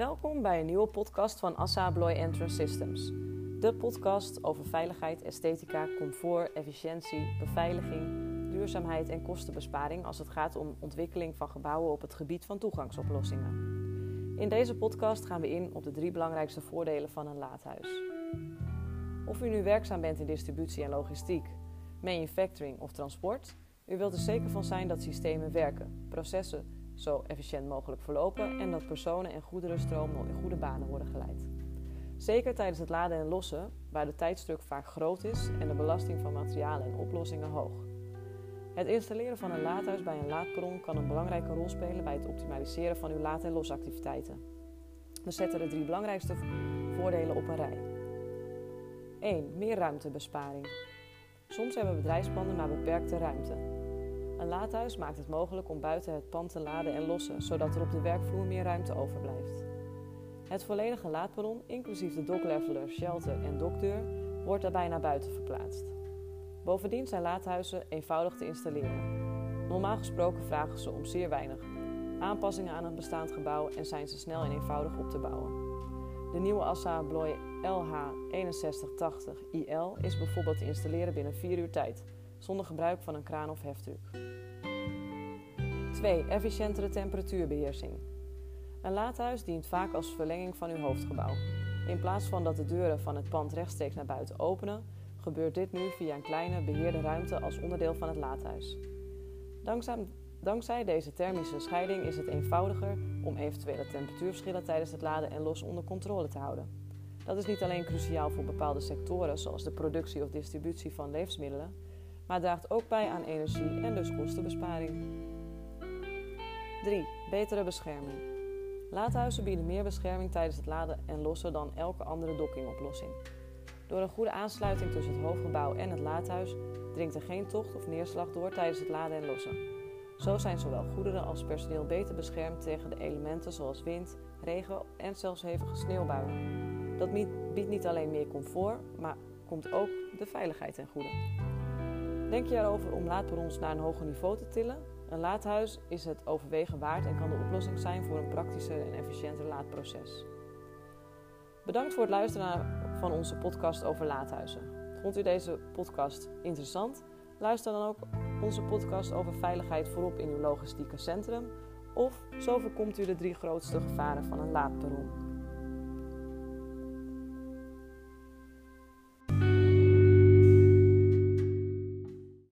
Welkom bij een nieuwe podcast van Assa Abloy Entrance Systems. De podcast over veiligheid, esthetica, comfort, efficiëntie, beveiliging, duurzaamheid en kostenbesparing als het gaat om ontwikkeling van gebouwen op het gebied van toegangsoplossingen. In deze podcast gaan we in op de drie belangrijkste voordelen van een laadhuis. Of u nu werkzaam bent in distributie en logistiek, manufacturing of transport, u wilt er zeker van zijn dat systemen werken, processen zo efficiënt mogelijk verlopen en dat personen en goederenstromen in goede banen worden geleid. Zeker tijdens het laden en lossen, waar de tijdstuk vaak groot is en de belasting van materialen en oplossingen hoog. Het installeren van een laadhuis bij een laadperron kan een belangrijke rol spelen bij het optimaliseren van uw laad- en losactiviteiten. We zetten de drie belangrijkste voordelen op een rij. 1. Meer ruimtebesparing. Soms hebben bedrijfspanden maar beperkte ruimte. Een laadhuis maakt het mogelijk om buiten het pand te laden en lossen, zodat er op de werkvloer meer ruimte overblijft. Het volledige laadperron, inclusief de dockleveler, shelter en dokdeur, wordt daarbij naar buiten verplaatst. Bovendien zijn laadhuizen eenvoudig te installeren. Normaal gesproken vragen ze om zeer weinig aanpassingen aan een bestaand gebouw en zijn ze snel en eenvoudig op te bouwen. De nieuwe Assa Abloy LH6180IL is bijvoorbeeld te installeren binnen 4 uur tijd, zonder gebruik van een kraan of heftruck. 2. Efficiëntere temperatuurbeheersing. Een laadhuis dient vaak als verlenging van uw hoofdgebouw. In plaats van dat de deuren van het pand rechtstreeks naar buiten openen, gebeurt dit nu via een kleine beheerde ruimte als onderdeel van het laadhuis. Dankzij, deze thermische scheiding is het eenvoudiger om eventuele temperatuurverschillen tijdens het laden en lossen onder controle te houden. Dat is niet alleen cruciaal voor bepaalde sectoren, zoals de productie of distributie van levensmiddelen, maar draagt ook bij aan energie en dus kostenbesparing. 3. Betere bescherming. Laadhuizen bieden meer bescherming tijdens het laden en lossen dan elke andere dockingoplossing. Door een goede aansluiting tussen het hoofdgebouw en het laadhuis dringt er geen tocht of neerslag door tijdens het laden en lossen. Zo zijn zowel goederen als personeel beter beschermd tegen de elementen zoals wind, regen en zelfs hevige sneeuwbuien. Dat biedt niet alleen meer comfort, maar komt ook de veiligheid ten goede. Denk je erover om laadperrons naar een hoger niveau te tillen? Een laadhuis is het overwegen waard en kan de oplossing zijn voor een praktischer en efficiënter laadproces. Bedankt voor het luisteren van onze podcast over laadhuizen. Vond u deze podcast interessant? Luister dan ook onze podcast over veiligheid voorop in uw logistieke centrum. Of zo voorkomt u de drie grootste gevaren van een laadperron.